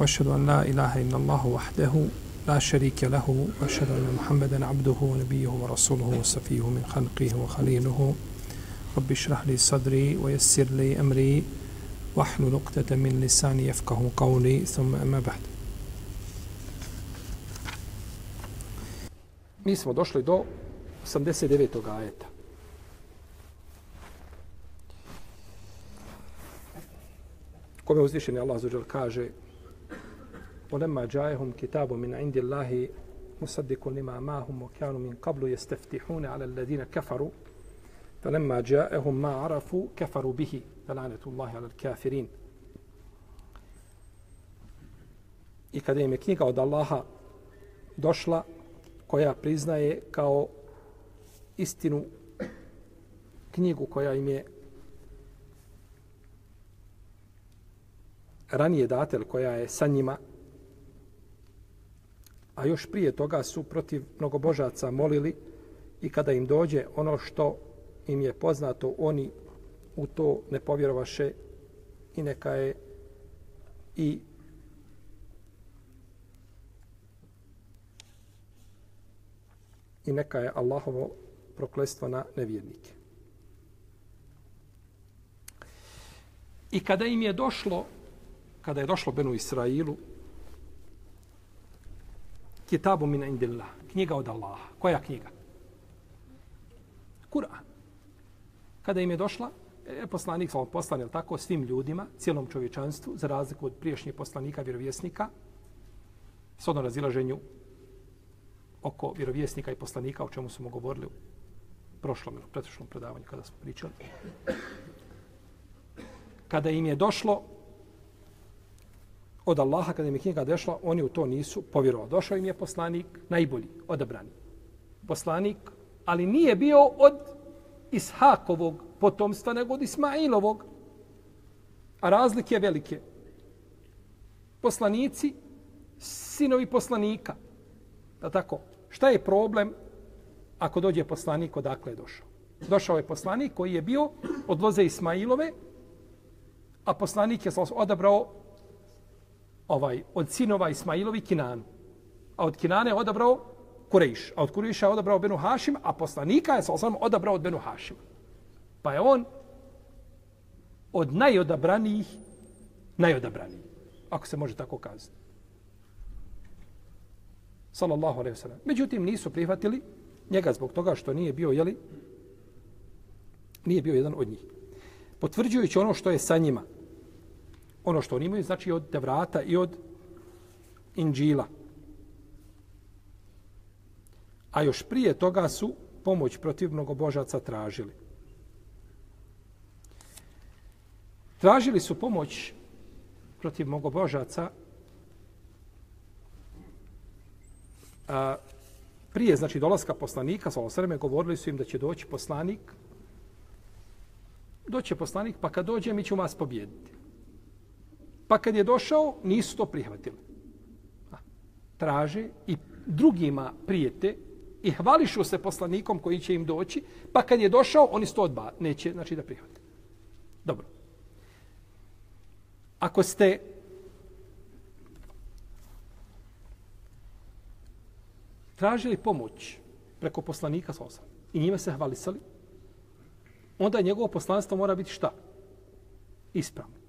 وأشهد أن لا إله إلا الله وحده لا شريك له وأشهد أن محمدا عبده ونبيه ورسوله وصفيه من خلقه وخليله رب اشرح لي صدري ويسر لي أمري واحلل عقدة من لساني يفقه قولي ثم أما بعد Mi smo došli do 89. ajeta. Kome uzvišeni Allah zađer kaže ولما جاءهم كتاب من عند الله مصدق لما معهم وكانوا من قبل يستفتحون على الذين كفروا فلما جاءهم ما عرفوا كفروا به فلعنة الله على الكافرين. I kada im je knjiga od Allaha došla, koja priznaje kao istinu knjigu koja im je ranije datel koja je sa njima, a još prije toga su protiv mnogobožaca molili i kada im dođe ono što im je poznato, oni u to ne povjerovaše i neka je i i neka je Allahovo proklestvo na nevjernike. I kada im je došlo, kada je došlo Benu Israilu, kitabu min indillah, knjiga od Allaha. Koja knjiga? Kur'an. Kada im je došla, je poslanik sa poslan, je tako, svim ljudima, cijelom čovječanstvu, za razliku od priješnjih poslanika, vjerovjesnika, s odno razilaženju oko vjerovjesnika i poslanika, o čemu smo govorili u prošlom ili pretošlom predavanju kada smo pričali. Kada im je došlo od Allaha, kada im je knjiga došla, oni u to nisu povjerovali. Došao im je poslanik najbolji, odabrani. Poslanik, ali nije bio od Ishakovog potomstva, nego od Ismailovog. A razlike velike. Poslanici, sinovi poslanika. Da tako? Šta je problem ako dođe poslanik odakle je došao? Došao je poslanik koji je bio od loze Ismailove, a poslanik je odabrao ovaj od sinova Ismailovi Kinanu. A od Kinane je odabrao Kurejš. A od Kurejša je odabrao Benu Hašim, a poslanika je sa odabrao od Benu Hašima. Pa je on od najodabranijih najodabraniji. Ako se može tako kazati sallallahu alejhi ve sellem. Međutim nisu prihvatili njega zbog toga što nije bio jeli nije bio jedan od njih. Potvrđujući ono što je sa njima. Ono što oni imaju znači od Tevrata i od Inđila. A još prije toga su pomoć protiv mnogobožaca tražili. Tražili su pomoć protiv mnogobožaca a, prije znači dolaska poslanika sa osreme govorili su im da će doći poslanik doće poslanik pa kad dođe mi ćemo vas pobjediti pa kad je došao nisu to prihvatili a, traže i drugima prijete i hvališu se poslanikom koji će im doći pa kad je došao oni sto odba neće znači da prihvate dobro ako ste tražili pomoć preko poslanika sa osam i njime se hvalisali, onda njegovo poslanstvo mora biti šta? Ispravno.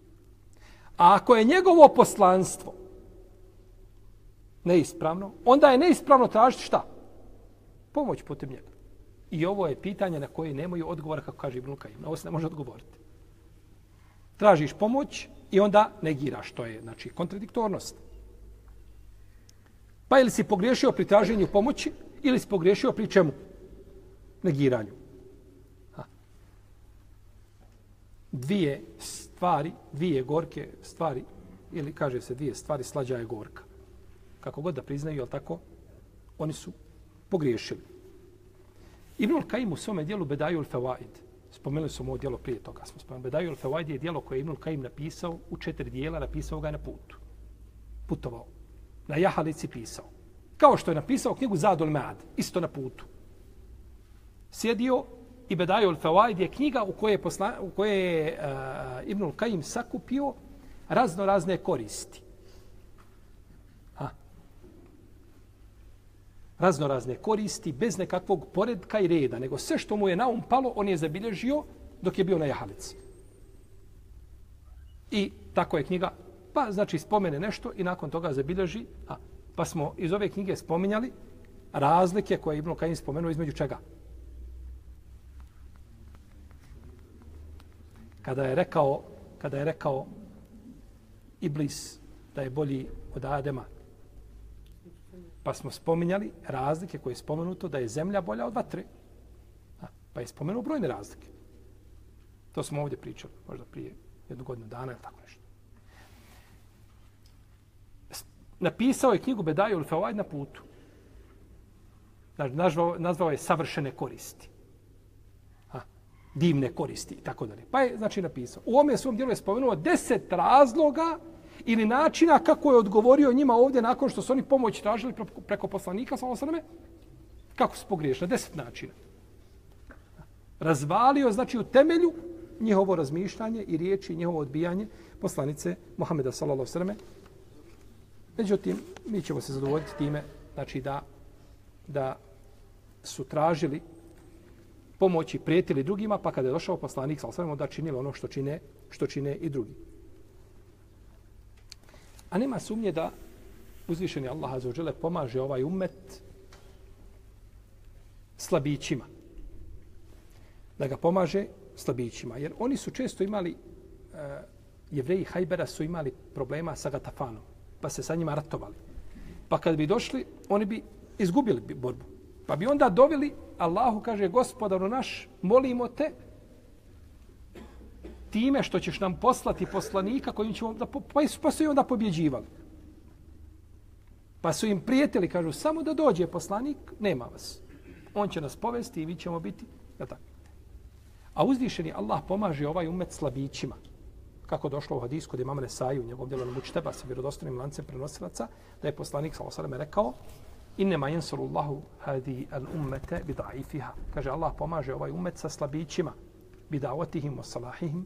A ako je njegovo poslanstvo neispravno, onda je neispravno tražiti šta? Pomoć putem njega. I ovo je pitanje na koje nemaju odgovora, kako kaže Ibn Kajim. Na ovo se ne može odgovoriti. Tražiš pomoć i onda negiraš. To je, znači, kontradiktornost. Pa ili si pogriješio pri traženju pomoći, ili si pogriješio pri čemu? Negiranju. Ha. Dvije stvari, dvije gorke stvari, ili kaže se dvije stvari, slađa je gorka. kako god da priznaju, jel tako, oni su pogriješili. Ibnul Kajim u svome dijelu Bedaju al-Fawaid, spomenuli smo ovo dijelo prije toga, smo spomenuli, Bedaju al-Fawaid je dijelo koje je Ibnul Kajim napisao u četiri dijela, napisao ga na putu. Putovao. Na jahalici pisao. Kao što je napisao knjigu Zadul Mad, isto na putu. Sjedio i Bedaju al-Fawaid je knjiga u kojoj je, posla, u kojoj je uh, Ibnul Kajim sakupio razno razne koristi. Ha. Razno razne koristi bez nekakvog poredka i reda, nego sve što mu je na um palo, on je zabilježio dok je bio na jahalici. I tako je knjiga, pa znači spomene nešto i nakon toga zabilježi, a, pa smo iz ove knjige spominjali razlike koje je Ibnul Kajim spomenuo između čega? Kada je rekao, kada je rekao Iblis da je bolji od Adema. Pa smo spominjali razlike koje je spomenuto da je zemlja bolja od vatre. Pa je spomenuo brojne razlike. To smo ovdje pričali, možda prije jednu godinu dana ili tako nešto. Napisao je knjigu Bedaju Ulfeovajd na putu. Nazvao, nazvao je savršene koristi. Divne koristi i tako dalje. Pa je, znači, napisao. U ome svom dijelu je spomenuo deset razloga ili načina kako je odgovorio njima ovdje nakon što su oni pomoć tražili preko poslanika, sa osaname, kako su pogriješili, deset načina. Razvalio, znači u temelju, njihovo razmišljanje i riječi, njihovo odbijanje poslanice Mohameda sallallahu sallam. Međutim, mi ćemo se zadovoljiti time, znači da, da su tražili pomoći, prijetili drugima, pa kada je došao poslanik sa osvrame, da činili ono što čine, što čine i drugi. A nema sumnje da uzvišeni Allah azzawajal pomaže ovaj ummet slabićima. Da ga pomaže slabićima. Jer oni su često imali, uh, jevreji Hajbera su imali problema sa Gatafanom. Pa se sa njima ratovali. Pa kad bi došli, oni bi izgubili borbu. Pa bi onda doveli, Allahu kaže, gospodaru naš, molimo te time što ćeš nam poslati poslanika kojim ćemo da po, pa, pa su i onda pobjeđivali. Pa su im prijetili, kažu, samo da dođe poslanik, nema vas. On će nas povesti i vi ćemo biti. Ja tako. A uzvišeni Allah pomaže ovaj umet slabićima. Kako došlo u hadisku kod imama Nesaju, u njegovom djelu Mučteba sa vjerodostanim lancem prenosilaca, da je poslanik s.a.v. rekao Innema jensurullahu hadi al ummete bidaifiha. Kaže, Allah pomaže ovaj umet sa slabićima bidavatihim wa salahihim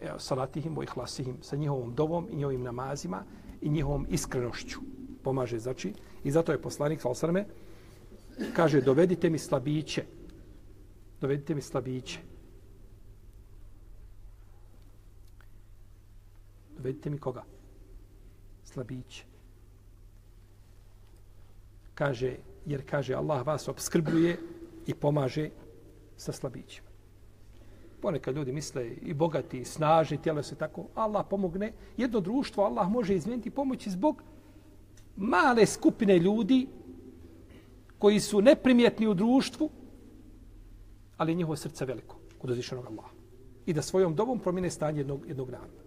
e, salatihim wa ihlasihim sa njihovom dovom i njihovim namazima i njihovom iskrenošću. Pomaže znači i zato je poslanik sallallahu kaže dovedite mi slabiće. Dovedite mi slabiće. Dovedite mi koga? Slabiće kaže jer kaže Allah vas obskrbljuje i pomaže sa slabićima ponekad ljudi misle i bogati, i snažni, tijelo se tako, Allah pomogne. Jedno društvo Allah može izmijeniti pomoći zbog male skupine ljudi koji su neprimjetni u društvu, ali njihovo srce veliko kod uzvišenog Allaha. I da svojom dobom promine stanje jednog, jednog naroda.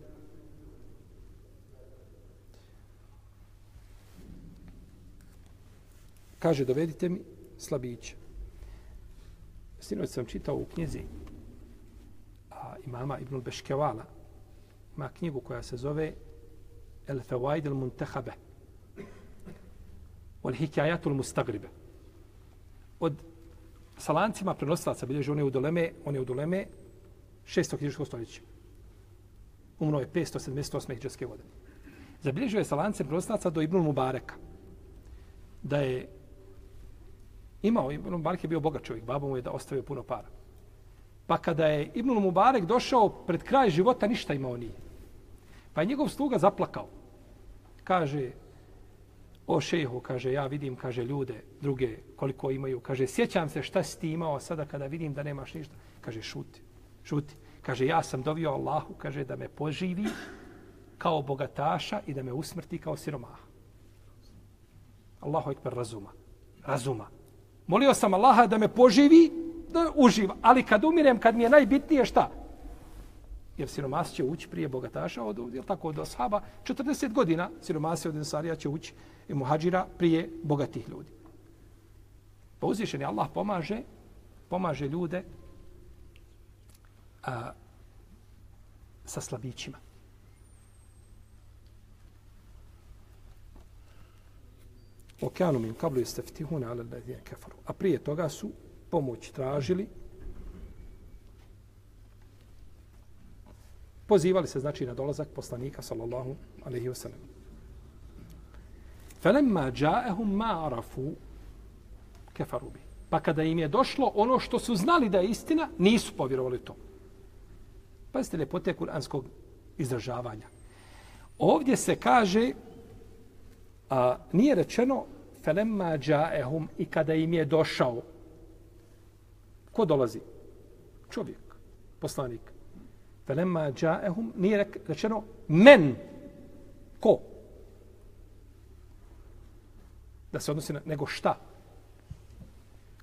Kaže, dovedite mi slabiće. Sinoć sam čitao u knjizi a, imama Ibnul Beškevala ima knjigu koja se zove El Fawaid al Muntahabe od Hikajatul Mustagribe od salancima prenosilaca bilježi one u doleme one u doleme 600 knjižskog stoljeća Umro je 578. hijđarske godine zabilježio je salance prenosilaca do Ibnul Mubareka da je imao, Ibn Mubarek je bio bogat čovjek, baba mu je da ostavio puno para. Pa kada je Ibn Mubarek došao pred kraj života, ništa imao nije. Pa je njegov sluga zaplakao. Kaže, o šehu, kaže, ja vidim, kaže, ljude, druge, koliko imaju. Kaže, sjećam se šta si ti imao sada kada vidim da nemaš ništa. Kaže, šuti, šuti. Kaže, ja sam dovio Allahu, kaže, da me poživi kao bogataša i da me usmrti kao siromaha. Allahu ekber razuma. Razuma. Molio sam Allaha da me poživi da uživa. Ali kad umirem, kad mi je najbitnije šta? Jer siromas će ući prije bogataša, od, je tako, od ashaba, 40 godina siromasi od Ensarija će ući i muhađira prije bogatih ljudi. Pa uzvišen je Allah pomaže, pomaže ljude a, sa slabićima. Okeanu min kablu jeste ftihune ale ledine kefaru. A prije toga su pomoć tražili pozivali se znači na dolazak poslanika sallallahu alaihi wasallam. sellem. Falamma ja'ahum ma kafaru bi. Pa kada im je došlo ono što su znali da je istina, nisu povjerovali to. Pazite ljepote kuranskog izražavanja. Ovdje se kaže, a, nije rečeno felemma džaehum i kada im je došao. Ko dolazi? Čovjek, poslanik. Felemma džaehum nije rečeno men. Ko? Da se odnosi na nego šta?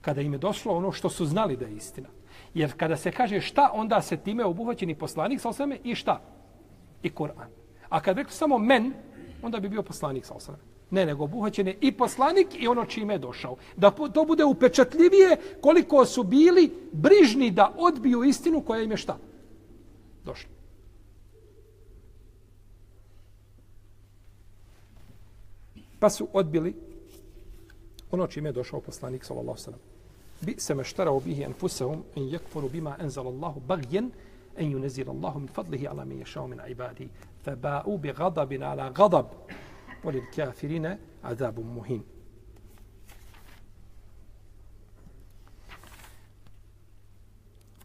Kada im je došlo ono što su znali da je istina. Jer kada se kaže šta, onda se time obuhvaćeni poslanik sa osvrame i šta? I Kur'an. A kad rekli samo men, onda bi bio poslanik sa osrame. Ne, nego obuhvaćen je i poslanik i ono čime je došao. Da to bude upečatljivije koliko su bili brižni da odbiju istinu koja im je šta? Došla. Pa su odbili ono čime je došao poslanik sallallahu alejhi ve sellem. Bi se meštarao bihi anfusahum en yakfuru bima anzala Allahu baghyan en yunzila Allahu min fadlihi ala min yashao min ibadihi faba'u bi ghadabin ala ghadab عذاب مهين azabum muhim.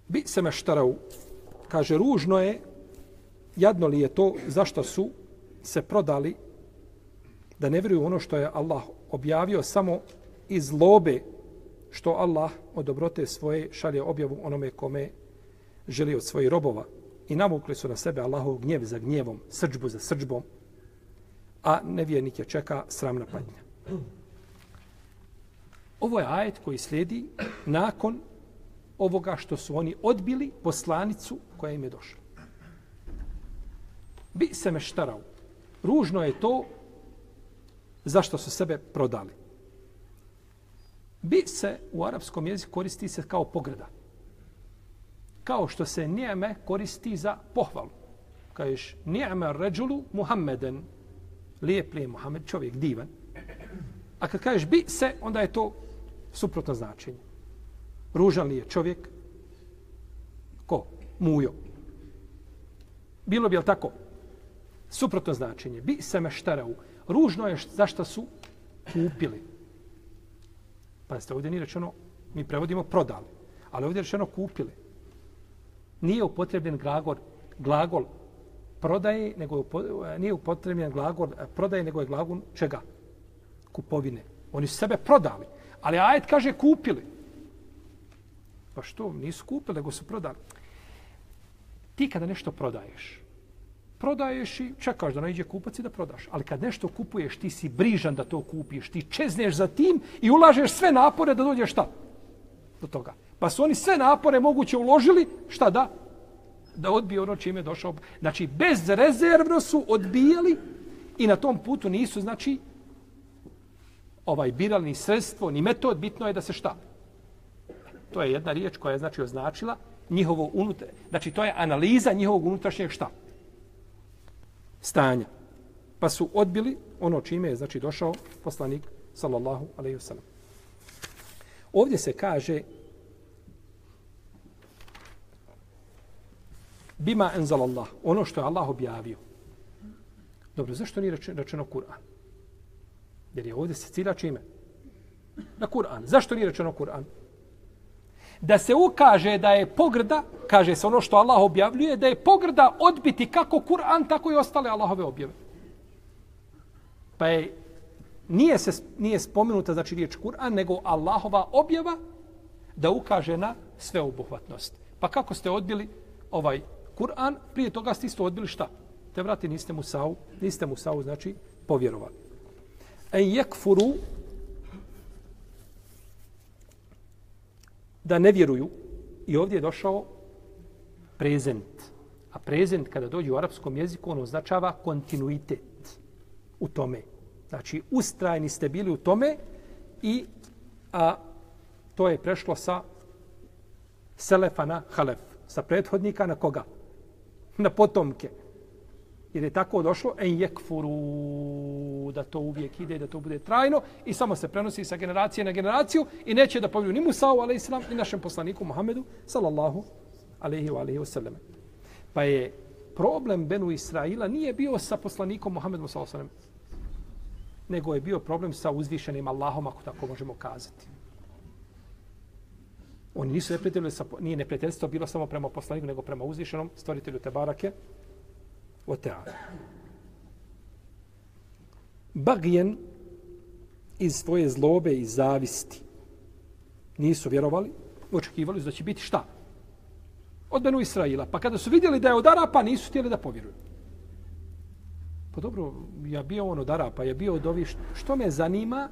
Bi se meštarau, kaže, ružno je, jadno li je to, zašto su se prodali da ne vjeruju ono što je Allah objavio samo iz lobe što Allah od dobrote svoje šalje objavu onome kome želi od svojih robova. I navukli su na sebe Allahov gnjev za gnjevom, srđbu za srđbom, a nevjernike čeka sramna patnja. Ovo je ajet koji slijedi nakon ovoga što su oni odbili poslanicu koja im je došla. Bi se meštarao. Ružno je to zašto su sebe prodali. Bi se u arapskom jeziku koristi se kao pogreda. Kao što se nijeme koristi za pohvalu. Kažeš, nijeme ređulu Muhammeden, lijep, li je Muhammed, čovjek divan. A kad kažeš bi se, onda je to suprotno značenje. Ružan li je čovjek? Ko? Mujo. Bilo bi, jel tako? Suprotno značenje. Bi se meštarau. Ružno je zašto su kupili. Pa ovdje nije rečeno, mi prevodimo prodali. Ali ovdje je rečeno kupili. Nije upotrebljen glagol, glagol prodaje, nego je, e, nije upotrebljen glagol e, prodaje, nego je glagol čega? Kupovine. Oni su sebe prodali. Ali ajet kaže kupili. Pa što? Nisu kupili, nego su prodali. Ti kada nešto prodaješ, prodaješ i čekaš da ono nađe kupac i da prodaš. Ali kad nešto kupuješ, ti si brižan da to kupiš. Ti čezneš za tim i ulažeš sve napore da dođeš šta? Do toga. Pa su oni sve napore moguće uložili, šta da? da odbije ono čime je došao. Znači, bezrezervno su odbijali i na tom putu nisu, znači, ovaj biralni sredstvo, ni metod, bitno je da se šta? To je jedna riječ koja je, znači, označila njihovo unutra, znači, to je analiza njihovog unutrašnjeg šta? Stanja. Pa su odbili ono čime je, znači, došao poslanik, sallallahu alaihi wasallam. Ovdje se kaže bima enzal Allah, ono što je Allah objavio. Dobro, zašto nije rečeno, Kur'an? Jer je ovdje se cilja čime? Na Kur'an. Zašto nije rečeno Kur'an? Da se ukaže da je pogrda, kaže se ono što Allah objavljuje, da je pogrda odbiti kako Kur'an, tako i ostale Allahove objave. Pa je, nije, se, nije spomenuta znači riječ Kur'an, nego Allahova objava da ukaže na sveobuhvatnost. Pa kako ste odbili ovaj Kur'an, prije toga ste isto odbili šta? Te vrati, niste Musa'u, niste Musa'u, znači, povjerovali. En yekfuru da ne vjeruju i ovdje je došao prezent. A prezent kada dođe u arapskom jeziku, on označava kontinuitet u tome. Znači, ustrajni ste bili u tome i a, to je prešlo sa selefa na halef. Sa prethodnika na koga? Na potomke. Jer je tako došlo en jekfuru da to uvijek ide, da to bude trajno i samo se prenosi sa generacije na generaciju i neće da povjeruju ni Musa'u, ali islam, ni našem poslaniku Muhammedu, sallallahu alaihi wa alaihi wasallam. Pa je problem Benu Israila nije bio sa poslanikom Muhammedom, sallallahu alaihi nego je bio problem sa uzvišenim Allahom, ako tako možemo kazati. Oni nisu neprijatelji, nije neprijateljstvo bilo samo prema poslaniku, nego prema uzvišenom stvoritelju Tebarake, o teala. Bagijen iz svoje zlobe i zavisti nisu vjerovali, očekivali su da će biti šta? Od Benu Israila. Pa kada su vidjeli da je od Arapa, nisu htjeli da povjeruju. Pa dobro, ja bio on od Arapa, ja bio od ovih, što me zanima,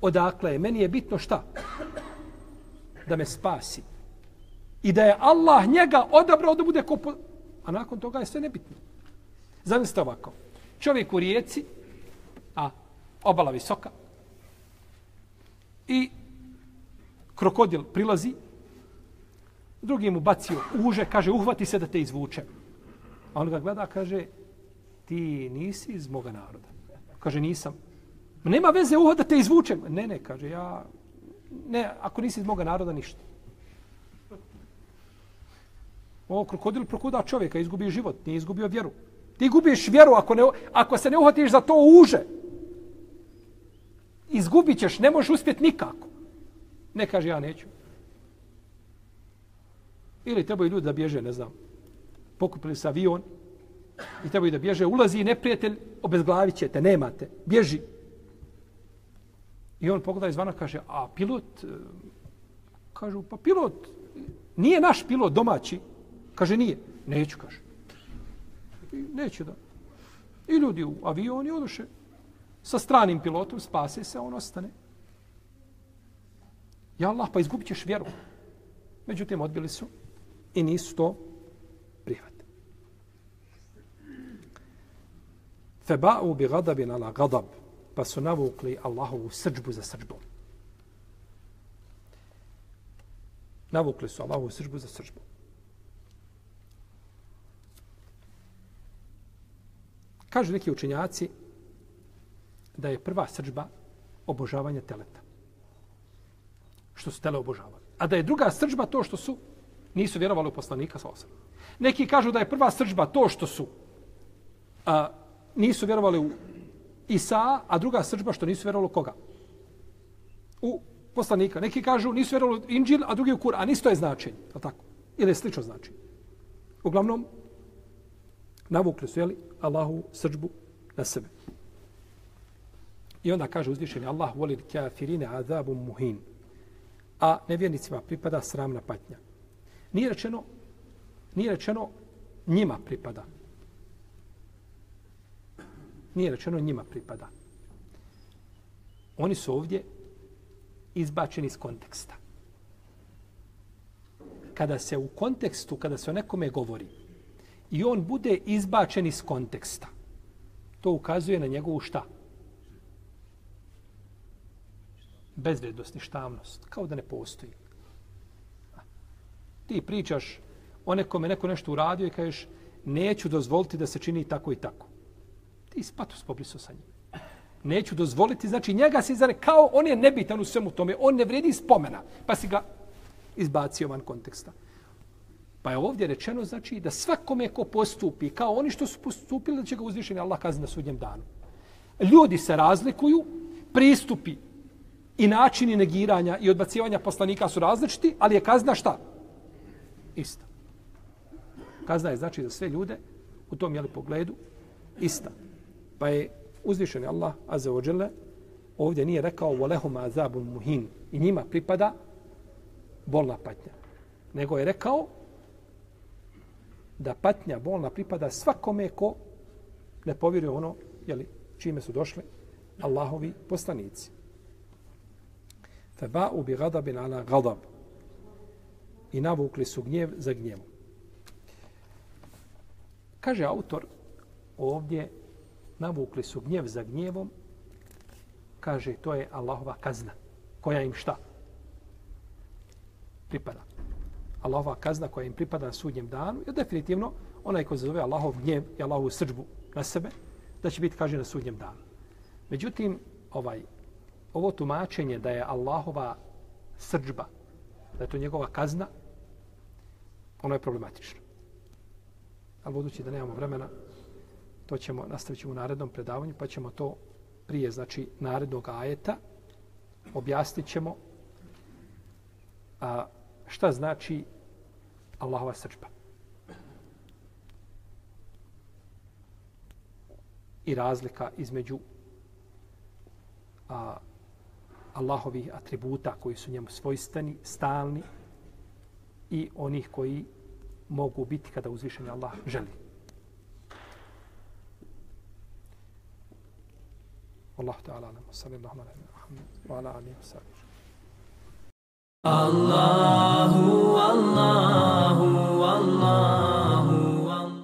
odakle je, meni je bitno šta? Da me spasi. I da je Allah njega odabrao da bude ko... A nakon toga je sve nebitno. Zamislite ovako. Čovjek u rijeci, a obala visoka, i krokodil prilazi, drugi mu bacio uže, kaže, uhvati se da te izvuče. A on ga gleda, kaže, ti nisi iz moga naroda. Kaže, nisam. Nema veze uho da te izvučem. Ne, ne, kaže, ja... Ne, ako nisi iz moga naroda, ništa. Ovo krokodil prokuda čovjeka, izgubio život, nije izgubio vjeru. Ti gubiš vjeru ako, ne, ako se ne uhvatiš za to uže. Izgubit ćeš, ne možeš uspjeti nikako. Ne kaže, ja neću. Ili trebaju ljudi da bježe, ne znam. Pokupili se avion i trebaju da bježe. Ulazi neprijatelj, obezglavit ćete, nemate. Bježi. I on pogleda izvana, kaže, a pilot, e, kažu, pa pilot, nije naš pilot domaći. Kaže, nije. Neću, kaže. I neće da. I ljudi u avioni oduše sa stranim pilotom, spase se, on ostane. Ja Allah, pa izgubit ćeš vjeru. Međutim, odbili su i nisu to prihvatili. Feba'u bi gadabin ala gadab, pa su navukli Allahovu srđbu za srđbom. Navukli su Allahovu srđbu za srđbom. Kažu neki učenjaci da je prva srđba obožavanje teleta. Što su tele obožavali. A da je druga srđba to što su nisu vjerovali u poslanika sa osam. Neki kažu da je prva srđba to što su a, nisu vjerovali u Isa, a druga srđba što nisu vjerovali koga? U poslanika. Neki kažu nisu vjerovali u Inđil, a drugi u Kur'an. Isto je značenje. Je tako? Ili je slično značenje. Uglavnom, navukli su, jeli, Allahu srđbu na sebe. I onda kaže uzvišeni Allah voli kafirine azabum muhin. A nevjernicima pripada sramna patnja. Nije rečeno, nije rečeno njima pripada. Nije rečeno njima pripada. Oni su ovdje izbačeni iz konteksta. Kada se u kontekstu, kada se o nekome govori, i on bude izbačen iz konteksta. To ukazuje na njegovu šta? Bezvrednost, ništavnost. Kao da ne postoji. Ti pričaš o nekome, neko nešto uradio i kažeš neću dozvoliti da se čini tako i tako. Ti spatu spobliso sa njim. Neću dozvoliti, znači njega si zare, kao on je nebitan u svemu tome, on ne vredi spomena, pa si ga izbacio van konteksta. Pa je ovdje rečeno, znači, da svakome ko postupi kao oni što su postupili, da će ga uzvišeni Allah kazni na sudnjem danu. Ljudi se razlikuju, pristupi i načini negiranja i odbacivanja poslanika su različiti, ali je kazna šta? Ista. Kazna je znači za sve ljude u tom jeli pogledu ista. Pa je uzvišeni Allah, azza wa jalla, ovdje nije rekao volehum azabun muhin i njima pripada bolna patnja. Nego je rekao da patnja bolna pripada svakome ko ne povjeruje ono jeli, čime su došli Allahovi poslanici. Feba'u bi gadabin ala gadab. I navukli su gnjev za gnjevom. Kaže autor, ovdje navukli su gnjev za gnjevom, kaže to je Allahova kazna, koja im šta? Pripada. Allahova kazna koja im pripada na sudnjem danu je definitivno onaj ko zove Allahov gnjev i Allahovu srđbu na sebe, da će biti kaže na sudnjem danu. Međutim, ovaj, ovo tumačenje da je Allahova srđba, da je to njegova kazna, ono je problematično. Ali budući da nemamo vremena, to ćemo nastavit ćemo u narednom predavanju, pa ćemo to prije, znači, narednog ajeta, objasnit ćemo a, šta znači Allahova srđba. I razlika između a, Allahovih atributa koji su njemu svojstveni, stalni i onih koji mogu biti kada uzvišenje Allah želi. والله تعالى أعلم. وصلى الله على محمد وعلى آله وصحبه. الله الله.